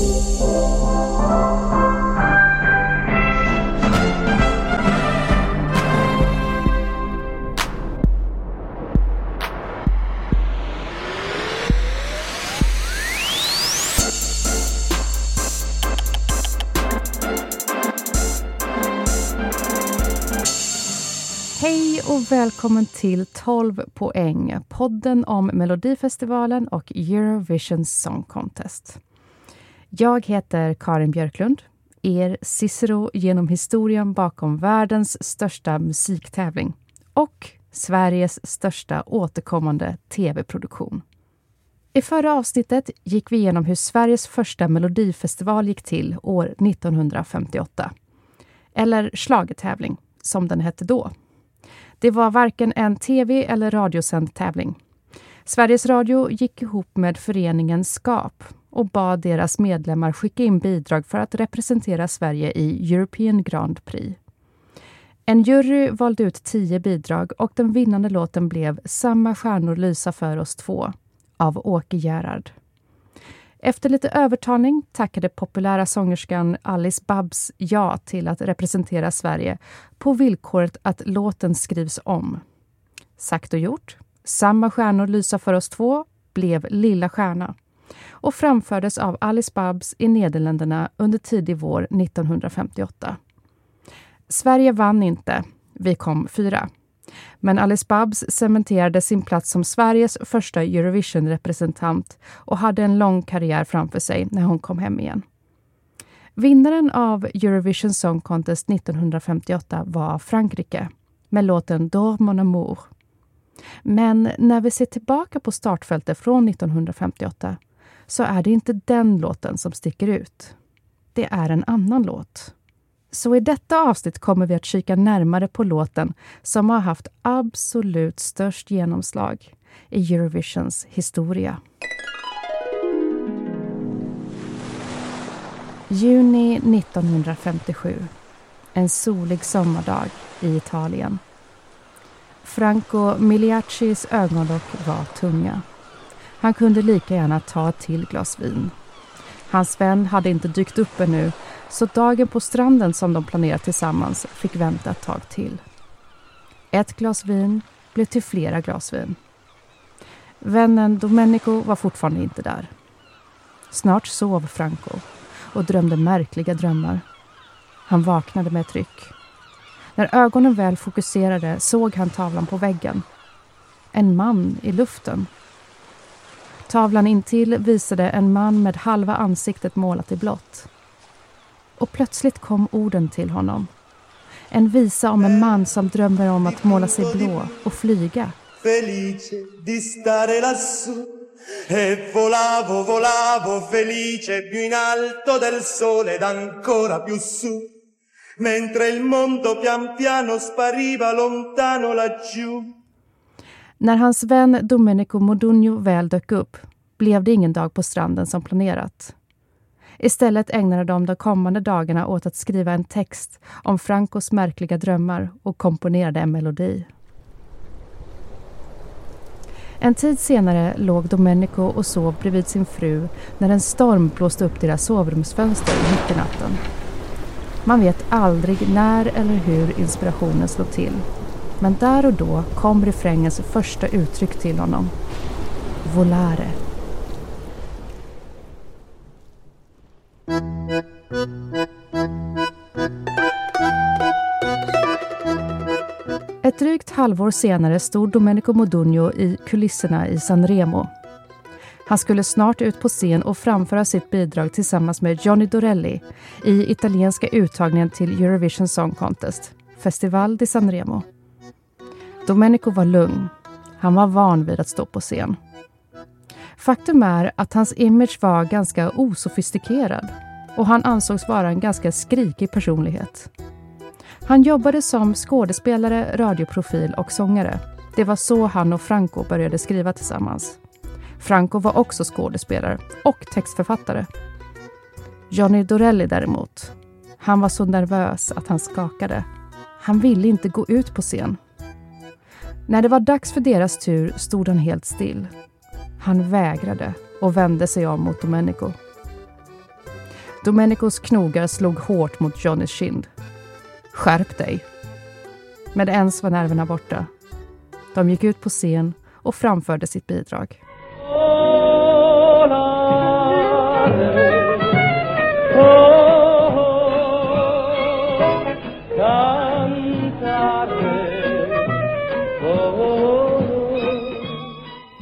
Hej och välkommen till 12 poäng, podden om Melodifestivalen och Eurovision Song Contest. Jag heter Karin Björklund, er Cicero genom historien bakom världens största musiktävling och Sveriges största återkommande tv-produktion. I förra avsnittet gick vi igenom hur Sveriges första melodifestival gick till år 1958. Eller slagetävling, som den hette då. Det var varken en tv eller radiosänd tävling. Sveriges Radio gick ihop med föreningen SKAP och bad deras medlemmar skicka in bidrag för att representera Sverige i European Grand Prix. En jury valde ut tio bidrag och den vinnande låten blev Samma stjärnor lysa för oss två av Åke Gerhard. Efter lite övertalning tackade populära sångerskan Alice Babs ja till att representera Sverige på villkoret att låten skrivs om. Sagt och gjort. Samma stjärnor lysa för oss två blev Lilla stjärna och framfördes av Alice Babs i Nederländerna under tidig vår 1958. Sverige vann inte. Vi kom fyra. Men Alice Babs cementerade sin plats som Sveriges första Eurovision-representant och hade en lång karriär framför sig när hon kom hem igen. Vinnaren av Eurovision Song Contest 1958 var Frankrike med låten Dors mon amour. Men när vi ser tillbaka på startfältet från 1958 så är det inte den låten som sticker ut. Det är en annan låt. Så i detta avsnitt kommer vi att kika närmare på låten som har haft absolut störst genomslag i Eurovisions historia. Juni 1957. En solig sommardag i Italien. Franco Miliacis ögonlock var tunga. Han kunde lika gärna ta ett till glas vin. Hans vän hade inte dykt upp ännu så dagen på stranden som de planerat tillsammans fick vänta ett tag till. Ett glas vin blev till flera glas vin. Vännen Domenico var fortfarande inte där. Snart sov Franco och drömde märkliga drömmar. Han vaknade med ett ryck. När ögonen väl fokuserade såg han tavlan på väggen. En man i luften. Tavlan intill visade en man med halva ansiktet målat i blått och plötsligt kom orden till honom. En visa om en man som drömmer om att måla sig blå och flyga. Felice di stare lassù E volavo, volavo felice più in alto del sole ed ancora più su Mentre il mondo pian piano spariva lontano laggiù När hans vän Domenico Modugno väl dök upp blev det ingen dag på stranden som planerat. Istället ägnade de de kommande dagarna åt att skriva en text om Francos märkliga drömmar och komponerade en melodi. En tid senare låg Domenico och sov bredvid sin fru när en storm blåste upp deras sovrumsfönster mitt i natten. Man vet aldrig när eller hur inspirationen slår till. Men där och då kom refrängens första uttryck till honom. Volare. Ett drygt halvår senare stod Domenico Modugno i kulisserna i San Remo. Han skulle snart ut på scen och framföra sitt bidrag tillsammans med Johnny Dorelli i italienska uttagningen till Eurovision Song Contest, Festival di San Remo. Domenico var lugn. Han var van vid att stå på scen. Faktum är att hans image var ganska osofistikerad och han ansågs vara en ganska skrikig personlighet. Han jobbade som skådespelare, radioprofil och sångare. Det var så han och Franco började skriva tillsammans. Franco var också skådespelare och textförfattare. Johnny Dorelli däremot, han var så nervös att han skakade. Han ville inte gå ut på scen. När det var dags för deras tur stod han helt still. Han vägrade och vände sig om mot Domenico. Domenicos knogar slog hårt mot Johnnys kind. Skärp dig! Med ens var nerverna borta. De gick ut på scen och framförde sitt bidrag.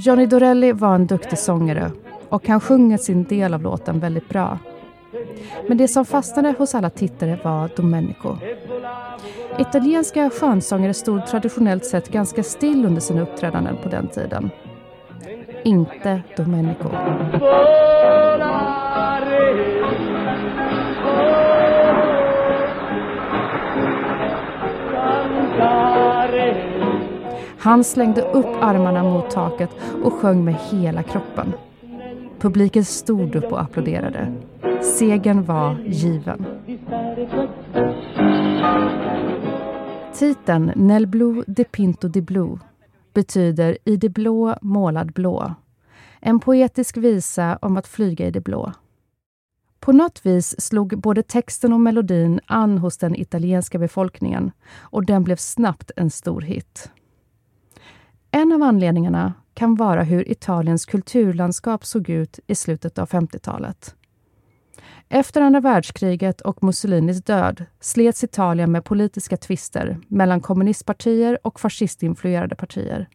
Johnny Dorelli var en duktig sångare och han sjunger sin del av låten väldigt bra. Men det som fastnade hos alla tittare var Domenico. Italienska skönsångare stod traditionellt sett ganska still under sina uppträdanden på den tiden. Inte Domenico. Han slängde upp armarna mot taket och sjöng med hela kroppen. Publiken stod upp och applåderade. Segern var given. Titeln Nel Blu de Pinto di Blu betyder I det blå målad blå. En poetisk visa om att flyga i det blå. På något vis slog både texten och melodin an hos den italienska befolkningen och den blev snabbt en stor hit. En av anledningarna kan vara hur Italiens kulturlandskap såg ut i slutet av 50-talet. Efter andra världskriget och Mussolinis död slets Italien med politiska tvister mellan kommunistpartier och fascistinfluerade partier.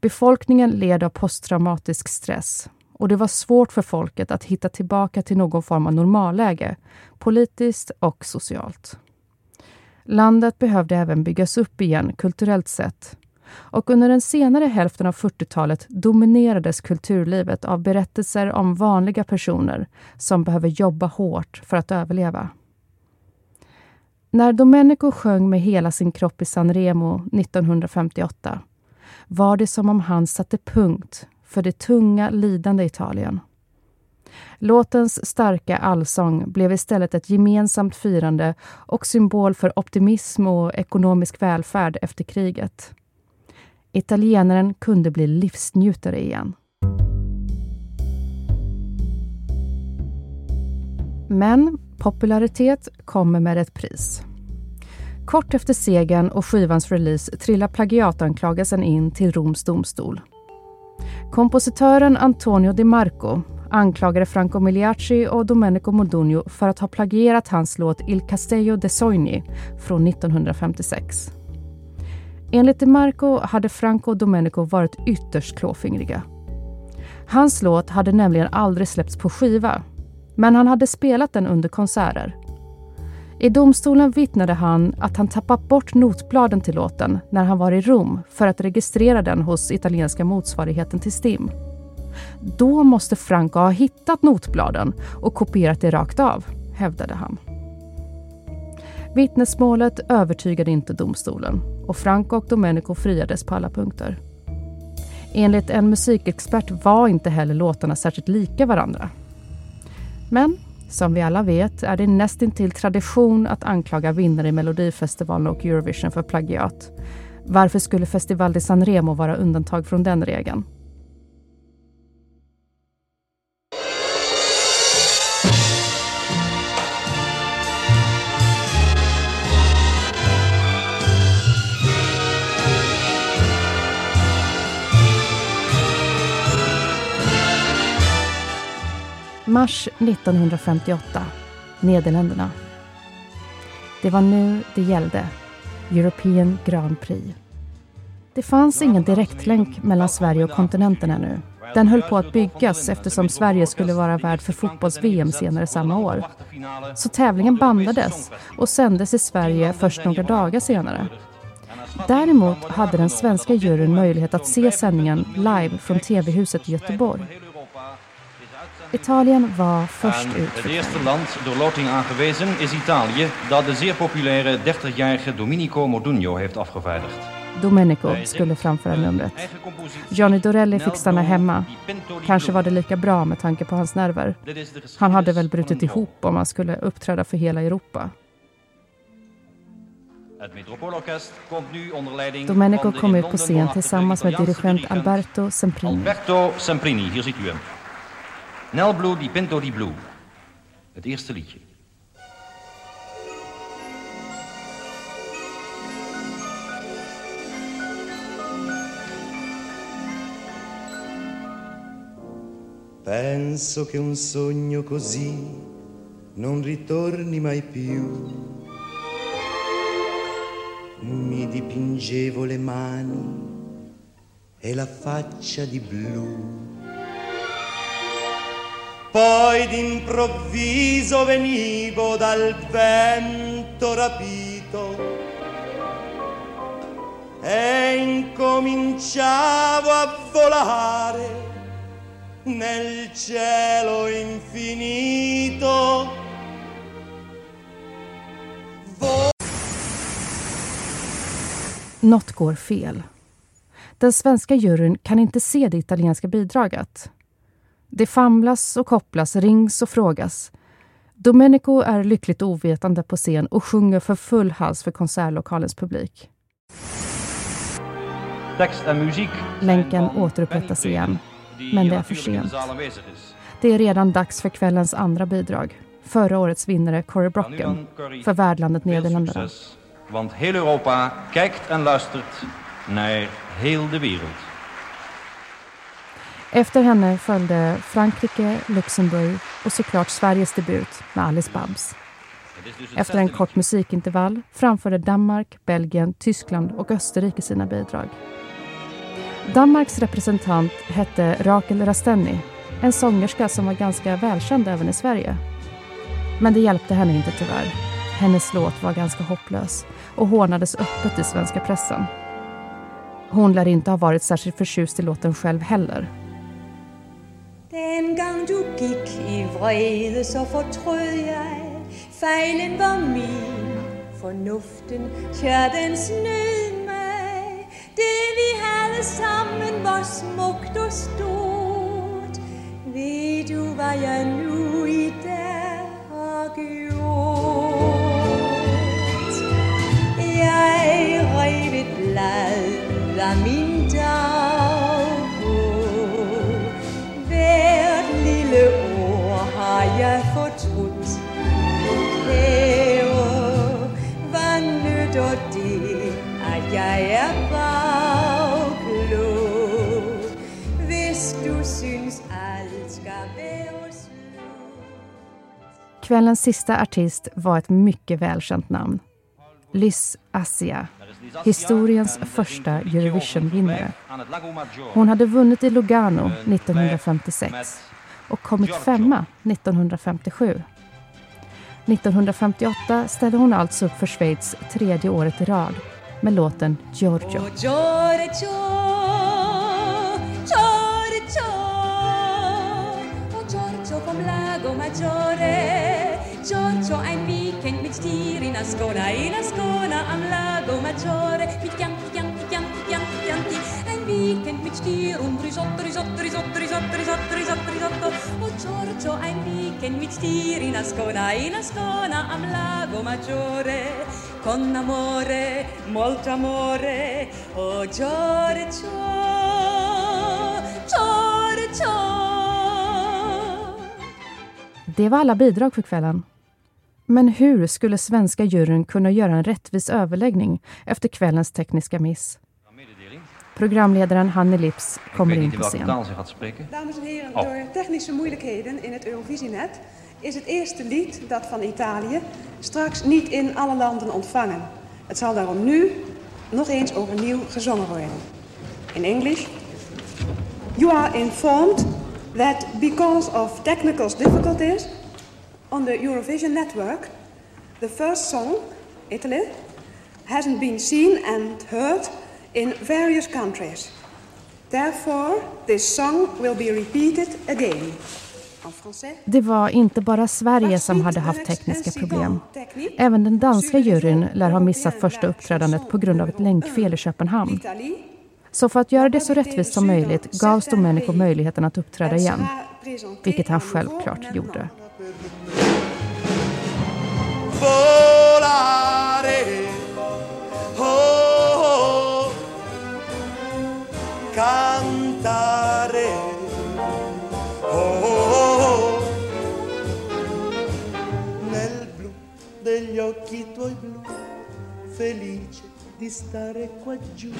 Befolkningen led av posttraumatisk stress och det var svårt för folket att hitta tillbaka till någon form av normalläge, politiskt och socialt. Landet behövde även byggas upp igen kulturellt sett och under den senare hälften av 40-talet dominerades kulturlivet av berättelser om vanliga personer som behöver jobba hårt för att överleva. När Domenico sjöng med hela sin kropp i San Remo 1958 var det som om han satte punkt för det tunga, lidande Italien. Låtens starka allsång blev istället ett gemensamt firande och symbol för optimism och ekonomisk välfärd efter kriget. Italienaren kunde bli livsnjutare igen. Men popularitet kommer med ett pris. Kort efter segern och skivans release trillar plagiatanklagelsen in till Roms domstol. Kompositören Antonio Di Marco anklagade Franco Migliacci och Domenico Modugno för att ha plagierat hans låt Il Castello de Sogni från 1956. Enligt DeMarco hade Franco och Domenico varit ytterst klåfingriga. Hans låt hade nämligen aldrig släppts på skiva, men han hade spelat den under konserter. I domstolen vittnade han att han tappat bort notbladen till låten när han var i Rom för att registrera den hos italienska motsvarigheten till STIM. Då måste Franco ha hittat notbladen och kopierat det rakt av, hävdade han. Vittnesmålet övertygade inte domstolen och Franco och Domenico friades på alla punkter. Enligt en musikexpert var inte heller låtarna särskilt lika varandra. Men som vi alla vet är det nästintill tradition att anklaga vinnare i Melodifestivalen och Eurovision för plagiat. Varför skulle Festival di San Remo vara undantag från den regeln? Mars 1958, Nederländerna. Det var nu det gällde. European Grand Prix. Det fanns ingen direktlänk mellan Sverige och kontinenten ännu. Den höll på att byggas eftersom Sverige skulle vara värd för fotbolls-VM senare samma år. Så tävlingen bandades och sändes i Sverige först några dagar senare. Däremot hade den svenska juryn möjlighet att se sändningen live från TV-huset i Göteborg. Italien var först ut. Het eerste land door loting aangewezen is Italië, dat de zeer populaire 30-jarige Domenico Modugno heeft afgevaardigd. Domenico skulle framföra numret. Johnny Dorelli fick stanna hemma. Kanske var det lika bra med tanke på hans nerver. Han hade väl brutit ihop om han skulle uppträda för hela Europa. Domenico kom ut på scen tillsammans med dirigent Alberto Semprini. Alberto Semprini, hier ziet u hem. Nel Blue di Pinto di Blue. Het eerste liedje. Penso che un sogno così non ritorni mai più. Mi dipingevo le mani e la faccia di blu. Poi d'improvviso venivo dal vento rapito e incominciavo a volare nel cielo infinito. Något går fel. Den svenska juryn kan inte se det italienska bidraget. Det famlas och kopplas, rings och frågas. Domenico är lyckligt ovetande på scen och sjunger för full hals för konsertlokalens publik. Länken återupprättas igen, men det är för sent. Det är redan dags för kvällens andra bidrag. Förra årets vinnare Corey Brocken för värdlandet Nederländerna. Want heel Europa kijkt en luistert naar heel de wereld. Efter henne följde Frankrike, Luxemburg och såklart Sveriges debut med Alice Babs. Efter en kort musikintervall framförde Danmark, Belgien, Tyskland och Österrike sina bidrag. Danmarks representant hette Rakel Rastenni, en sångerska som var ganska välkänd även i Sverige. Men det hjälpte henne inte tyvärr. Hennes låt var ganska hopplös och hånades öppet i svenska pressen. Hon lär inte ha varit särskilt förtjust i låten själv heller. Den gang du gik i vrede, så fortrød jeg. Fejlen var min, fornuften, kjær den snød mig. Det vi havde sammen var smukt og stort. Ved du, hvad jeg nu i dag Kvällens sista artist var ett mycket välkänt namn. Lys Assia, historiens första Eurovision-vinnare. Hon hade vunnit i Lugano 1956 och kommit femma 1957. 1958 ställde hon alltså upp för Schweiz tredje året i rad med låten Giorgio. Giorgio ein Weekend mit dir in Ascona, e in am Lago Maggiore. Mit Chianti, Chianti, Chianti, Chianti, Chianti. Ein Weekend mit dir und Risotto, Risotto, Risotto, Risotto, Risotto, Risotto, Risotto. Oh, Giorgio, ein Weekend mit dir am Lago Maggiore. Con amore, molto amore. Oh, Giorgio, Giorgio. Det var alla bidrag för kvällen. Men hur skulle svenska juryn kunna göra en rättvis överläggning efter kvällens tekniska miss? Programledaren Hanne Lips kommer in på scen. Dames en heren, Oh. door technische moeilijkheden in het Eurovisienet is het eerste lied, dat van Italië, straks niet in alle landen ontvangen. Het zal daarom nu nog eens overnieuw gezongen worden. In English. You are informed that because of technical difficulties on the Eurovision network, the first song, Italy, hasn't been seen and heard in various countries. Therefore, this song will be repeated again. Det var inte bara Sverige som hade haft tekniska problem. Även den danska juryn lär ha missat första uppträdandet på grund av ett länkfel i Köpenhamn. Så för att göra det så rättvist som möjligt gavs Domenico möjligheten att uppträda igen, vilket han självklart gjorde. Cantare, oh, oh, degli occhi tuoi blu, felice di stare qua giù.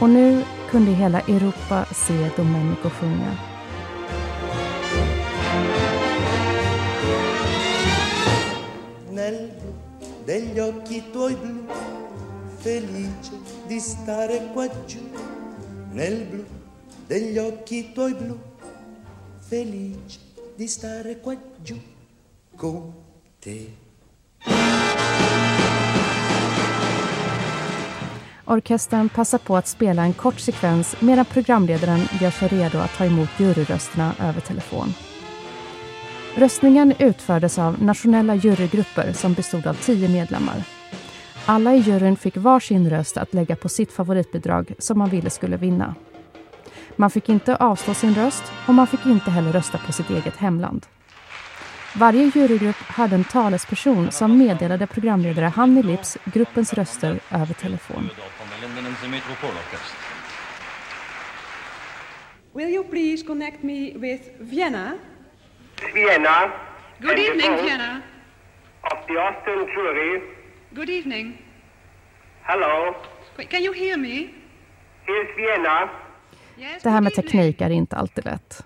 Och nu kunde hela Europa se Domenico sjunga. Negli occhi tuoi blu, felice di stare qua giù. Nel blu degli occhi tuoi blu, felice di stare qua giù con te. Orkestern passar på att spela en kort sekvens medan programledaren gör sig redo att ta emot juryrösterna över telefon. Röstningen utfördes av nationella jurygrupper som bestod av tio medlemmar. Alla i juryn fick var sin röst att lägga på sitt favoritbidrag som man ville skulle vinna. Man fick inte avstå sin röst och man fick inte heller rösta på sitt eget hemland. Varje jurygrupp hade en talesperson som meddelade programledare Hanni Lips gruppens röster över telefon. Will you please connect me with Vienna? Vienna. Good evening, Vienna. Of the Austrian jury. Good evening. Hello. Wait, Can you hear me? Here's Vienna. Yes. Det här med teknik är inte alltid lätt.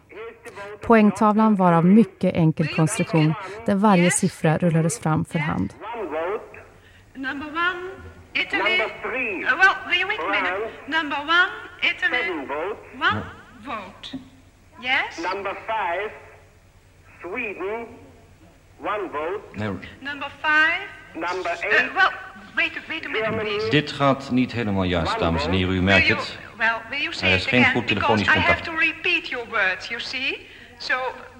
Poängtavlan var av mycket enkel konstruktion där varje siffra rullades fram för hand. one vote. Number one, Italy. Number three. Uh, well, will you wait a minute? Number one, Italy. One vote. Yes. Number five. Sweden. One vote. Nee, Number five. Number Uh, eight. well, wait, wait a minute, please. dit gaat niet helemaal juist, dames en heren. U merkt you, het. well, will you say Er is it geen again? goed telefonisch I have contact. to repeat your words, you see. So,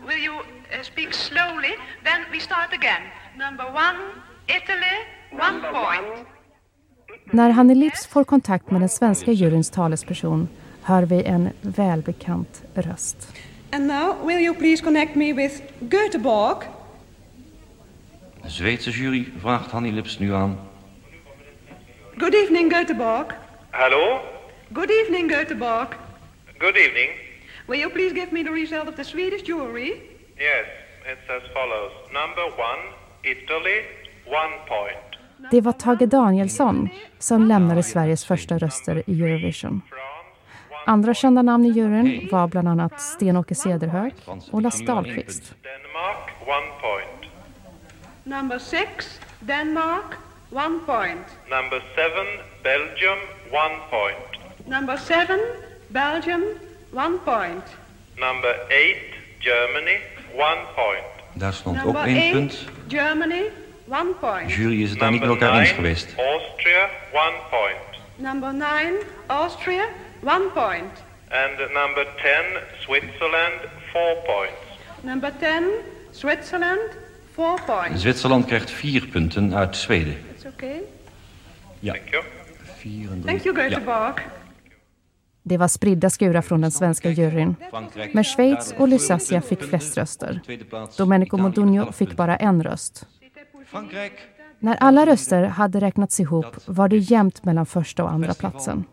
will you uh, speak slowly? Then we start again. Number one, Italy, one Number point. one. När Hanni Lips får kontakt med den svenska juryns talesperson hör vi en välbekant röst. And now, will you please connect me with Göteborg? De Zweedse jury vraagt Hanny Lips nu aan. Good evening, Göteborg. Hello. Good evening, Göteborg. Good evening. Will you please give me the result of the Swedish jury? Yes, it's as follows. Number one, Italy, one point. Det var Tage Danielsson som lämnade Sveriges första röster i Eurovision. Andra kända namn i juryn var bland annat Sten-Åke Cederhök och Lasse Dahlqvist. Denmark, one point. Number six, Denmark, one point. Number seven, Belgium, one point. Number seven, Belgium, one point. Number eight, Germany, one point. Daar stond ook Number één eight, punt. Germany, one De point. jury is het daar niet met elkaar eens geweest. Austria, one point. Number nine, Austria, one point. And number ten, Switzerland, four points. Number ten, Switzerland, four points. Zwitserland krijgt vier punten uit Zweden. It's okay. Ja. Thank you. Vier en drie. Thank you, Ja. Göteborg. Det var spridda skurar från den svenska juryn. Men Schweiz och Lusatia fick flest röster. Domenico Modugno fick bara en röst. När alla röster hade räknats ihop var det jämnt mellan första och andra platsen.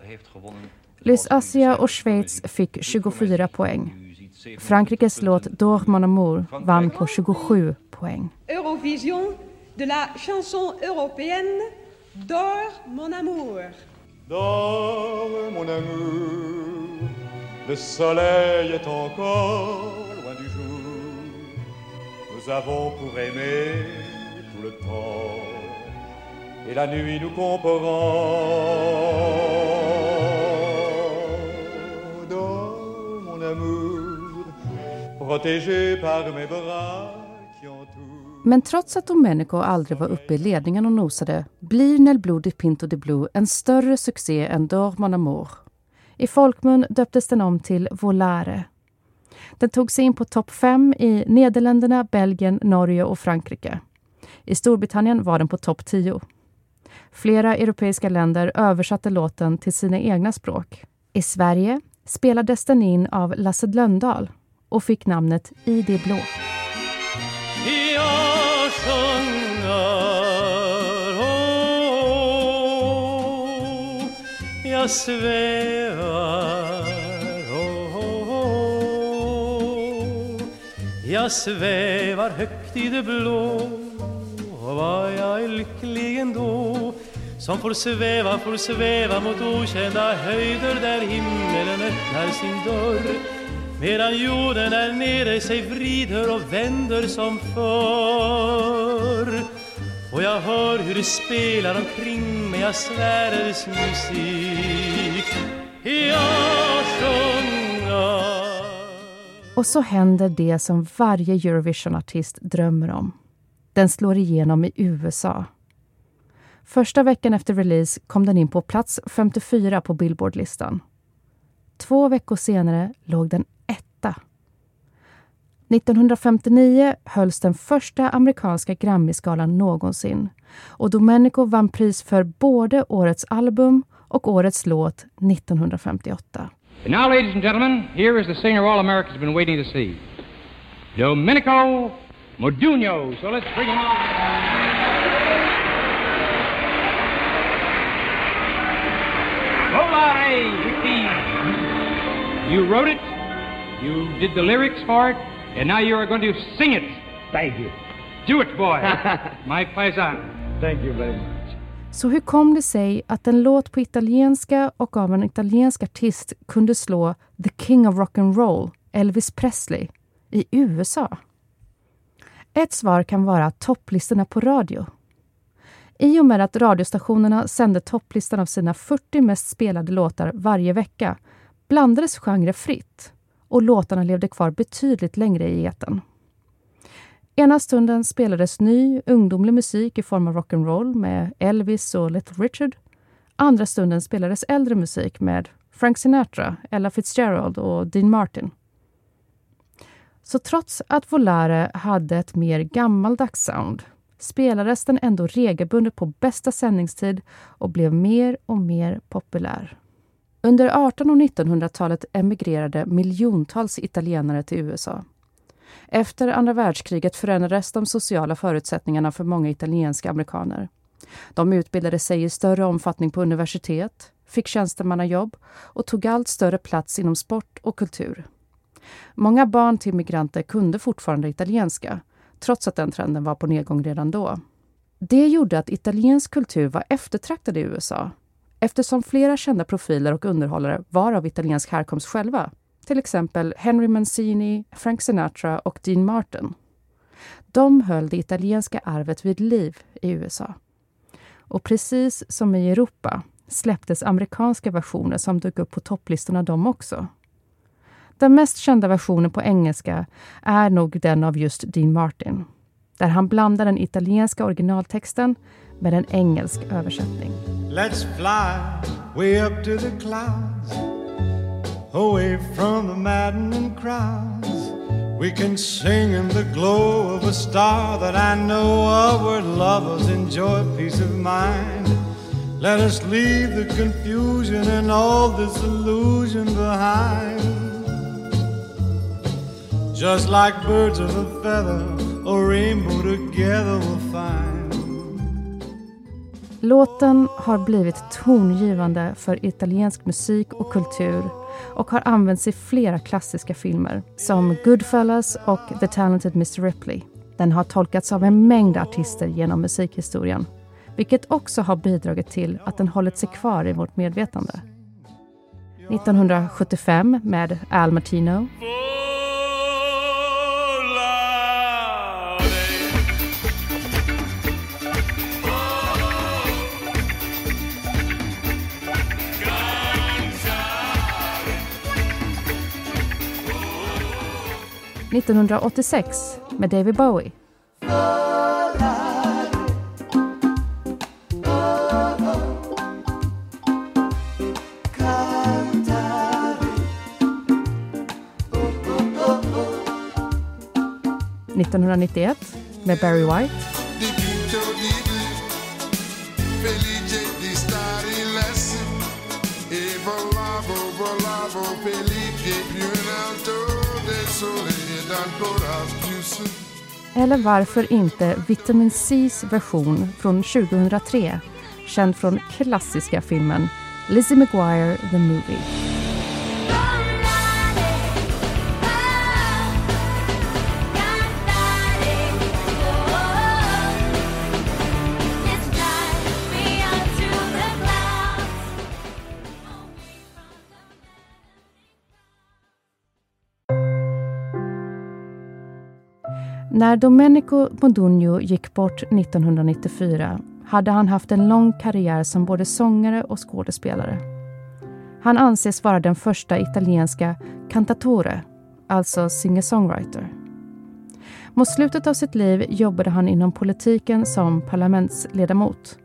Gewonnen. Lusatia och Schweiz fick 24 poäng. Frankrikes låt D'Or mon amour vann på 27 poäng. Eurovision de la chanson européenne D'or mon amour. Dors, mon amour, le soleil est encore loin du jour. Nous avons pour aimer tout le temps, et la nuit nous comparant. Men trots att Domenico aldrig var uppe i ledningen och nosade blir Nel Blue di Pinto di Blue en större succé än D'Or mon amour. I folkmun döptes den om till Volare. Den tog sig in på topp fem i Nederländerna, Belgien, Norge och Frankrike. I Storbritannien var den på topp 10. Flera europeiska länder översatte låten till sina egna språk. I Sverige spelades den in av Lasse Lönndahl och fick namnet I det blå. Jag sjunger, oh, jag svävar, oh, Jag svävar högt i det blå och vad jag är lycklig ändå som får sväva, får sväva mot okända höjder där himmelen öppnar sin dörr medan jorden där nere sig vrider och vänder som förr och jag hör hur det spelar omkring mig, av svär musik jag sjunger... Och så händer det som varje Eurovision-artist drömmer om. Den slår igenom i USA. Första veckan efter release kom den in på plats 54 på Billboard-listan. Två veckor senare låg den etta. 1959 hölls den första amerikanska Grammyskalan någonsin och Domenico vann pris för både årets album och årets låt 1958. And now, ladies and gentlemen, here is the singer all America's been waiting to see. Domenico Modugno. So let's bring him on. Volare, You wrote it, you did the lyrics for it, and now you are going to sing it. Thank you. Do it, boy. My paisan. Thank you very much. Så hur kom det sig att en låt på italienska och av en italiensk artist kunde slå the king of rock and roll, Elvis Presley, i USA? Ett svar kan vara topplistorna på radio. I och med att radiostationerna sände topplistan av sina 40 mest spelade låtar varje vecka blandades genrer fritt och låtarna levde kvar betydligt längre i etern. Ena stunden spelades ny, ungdomlig musik i form av rock'n'roll med Elvis och Little Richard. Andra stunden spelades äldre musik med Frank Sinatra, Ella Fitzgerald och Dean Martin. Så trots att Volare hade ett mer gammaldags sound spelades den ändå regelbundet på bästa sändningstid och blev mer och mer populär. Under 1800 och 1900-talet emigrerade miljontals italienare till USA. Efter andra världskriget förändrades de sociala förutsättningarna för många italienska amerikaner. De utbildade sig i större omfattning på universitet, fick tjänstemannajobb och tog allt större plats inom sport och kultur. Många barn till migranter kunde fortfarande italienska, trots att den trenden var på nedgång redan då. Det gjorde att italiensk kultur var eftertraktad i USA eftersom flera kända profiler och underhållare var av italiensk härkomst själva. Till exempel Henry Mancini, Frank Sinatra och Dean Martin. De höll det italienska arvet vid liv i USA. Och precis som i Europa släpptes amerikanska versioner som dök upp på topplistorna de också. Den mest kända versionen på engelska är nog den av just Dean Martin, där han blandar den italienska originaltexten med en engelsk översättning. Let's fly way up to the clouds, away from the maddening crowds. We can sing in the glow of a star that I know of where lovers enjoy peace of mind. Let us leave the confusion and all this illusion behind. Just like birds of a feather, a rainbow together we'll find. Låten har blivit tongivande för italiensk musik och kultur och har använts i flera klassiska filmer som Goodfellas och The Talented Mr Ripley. Den har tolkats av en mängd artister genom musikhistorien vilket också har bidragit till att den hållit sig kvar i vårt medvetande. 1975 med Al Martino 1986 med David Bowie. ...1991 med Barry White. 1992 eller varför inte Vitamin C's version från 2003, känd från klassiska filmen Lizzie McGuire The Movie. När Domenico Modugno gick bort 1994 hade han haft en lång karriär som både sångare och skådespelare. Han anses vara den första italienska cantatore, alltså singer-songwriter. Mot slutet av sitt liv jobbade han inom politiken som parlamentsledamot.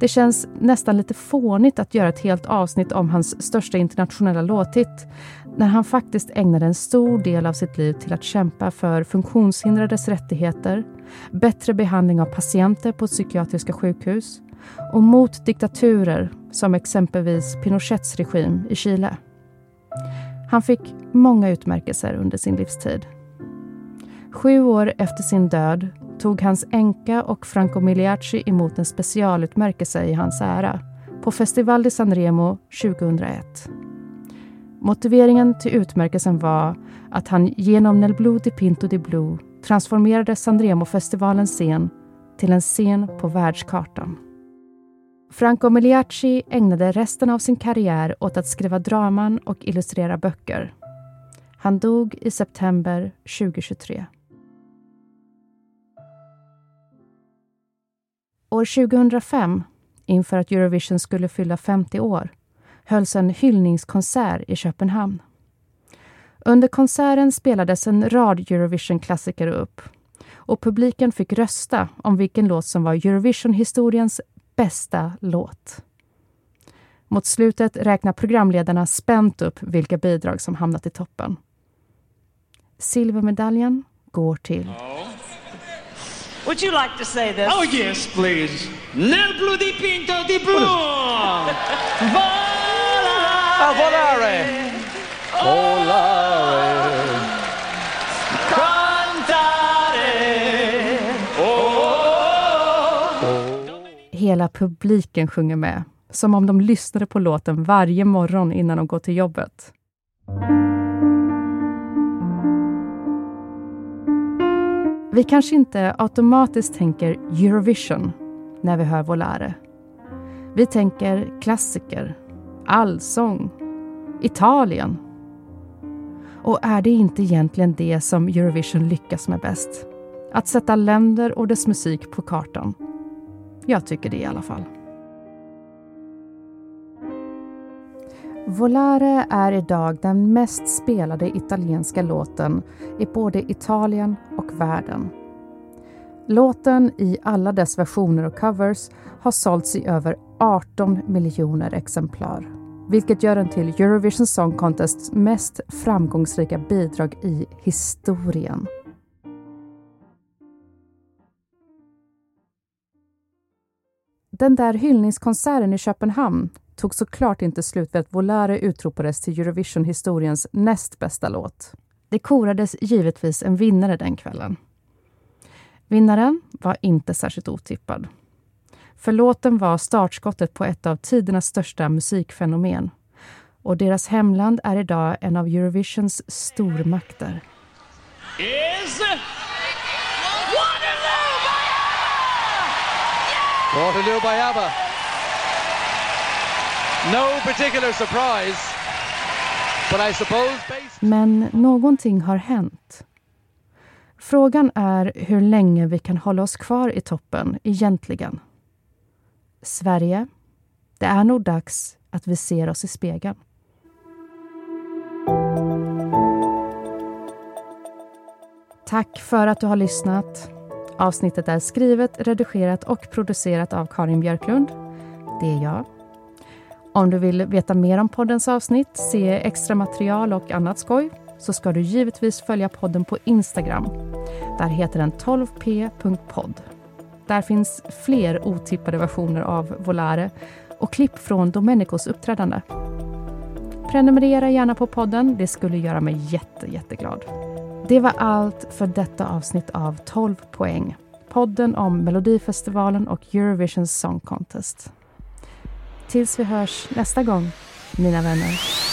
Det känns nästan lite fånigt att göra ett helt avsnitt om hans största internationella låthit när han faktiskt ägnade en stor del av sitt liv till att kämpa för funktionshindrades rättigheter, bättre behandling av patienter på psykiatriska sjukhus och mot diktaturer som exempelvis Pinochets regim i Chile. Han fick många utmärkelser under sin livstid. Sju år efter sin död tog hans änka och Franco Migliacci emot en specialutmärkelse i hans ära på Festival di Sanremo 2001. Motiveringen till utmärkelsen var att han genom Nel Blue di Pinto di Blue transformerade Sanremo-festivalens scen till en scen på världskartan. Franco Migliacci ägnade resten av sin karriär åt att skriva draman och illustrera böcker. Han dog i september 2023. År 2005, inför att Eurovision skulle fylla 50 år, hölls en hyllningskonsert i Köpenhamn. Under konserten spelades en rad Eurovision-klassiker upp och publiken fick rösta om vilken låt som var Eurovision-historiens bästa låt. Mot slutet räknar programledarna spänt upp vilka bidrag som hamnat i toppen. Silvermedaljen går till... Would you like to say this? Oh, yes, please. Nel blu di pinto Ah, volare! Volare! Hela publiken sjunger med, som om de lyssnade på låten varje morgon innan de går till jobbet. Vi kanske inte automatiskt tänker Eurovision när vi hör Volare. Vi tänker klassiker, allsång, Italien. Och är det inte egentligen det som Eurovision lyckas med bäst? Att sätta länder och dess musik på kartan. Jag tycker det i alla fall. Volare är idag den mest spelade italienska låten i både Italien och världen. Låten i alla dess versioner och covers har sålts i över 18 miljoner exemplar vilket gör den till Eurovision Song Contests mest framgångsrika bidrag i historien. Den där hyllningskonserten i Köpenhamn tog såklart inte slut vid att Volare utropades till Eurovision-historiens näst bästa låt. Det korades givetvis en vinnare den kvällen. Vinnaren var inte särskilt otippad. För låten var startskottet på ett av tidernas största musikfenomen. Och deras hemland är idag en av Eurovisions stormakter. Is... Waterloo by ABBA. No particular surprise, but I suppose based... Men någonting har hänt. Frågan är hur länge vi kan hålla oss kvar i toppen egentligen. Sverige, det är nog dags att vi ser oss i spegeln. Tack för att du har lyssnat. Avsnittet är skrivet, redigerat och producerat av Karin Björklund. Det är jag. Om du vill veta mer om poddens avsnitt, se extra material och annat skoj så ska du givetvis följa podden på Instagram. Där heter den 12p.podd. Där finns fler otippade versioner av Volare och klipp från Domenicos uppträdande. Prenumerera gärna på podden, det skulle göra mig jätte, jätteglad. Det var allt för detta avsnitt av 12 poäng. Podden om Melodifestivalen och Eurovision Song Contest. Tills vi hörs nästa gång, mina vänner.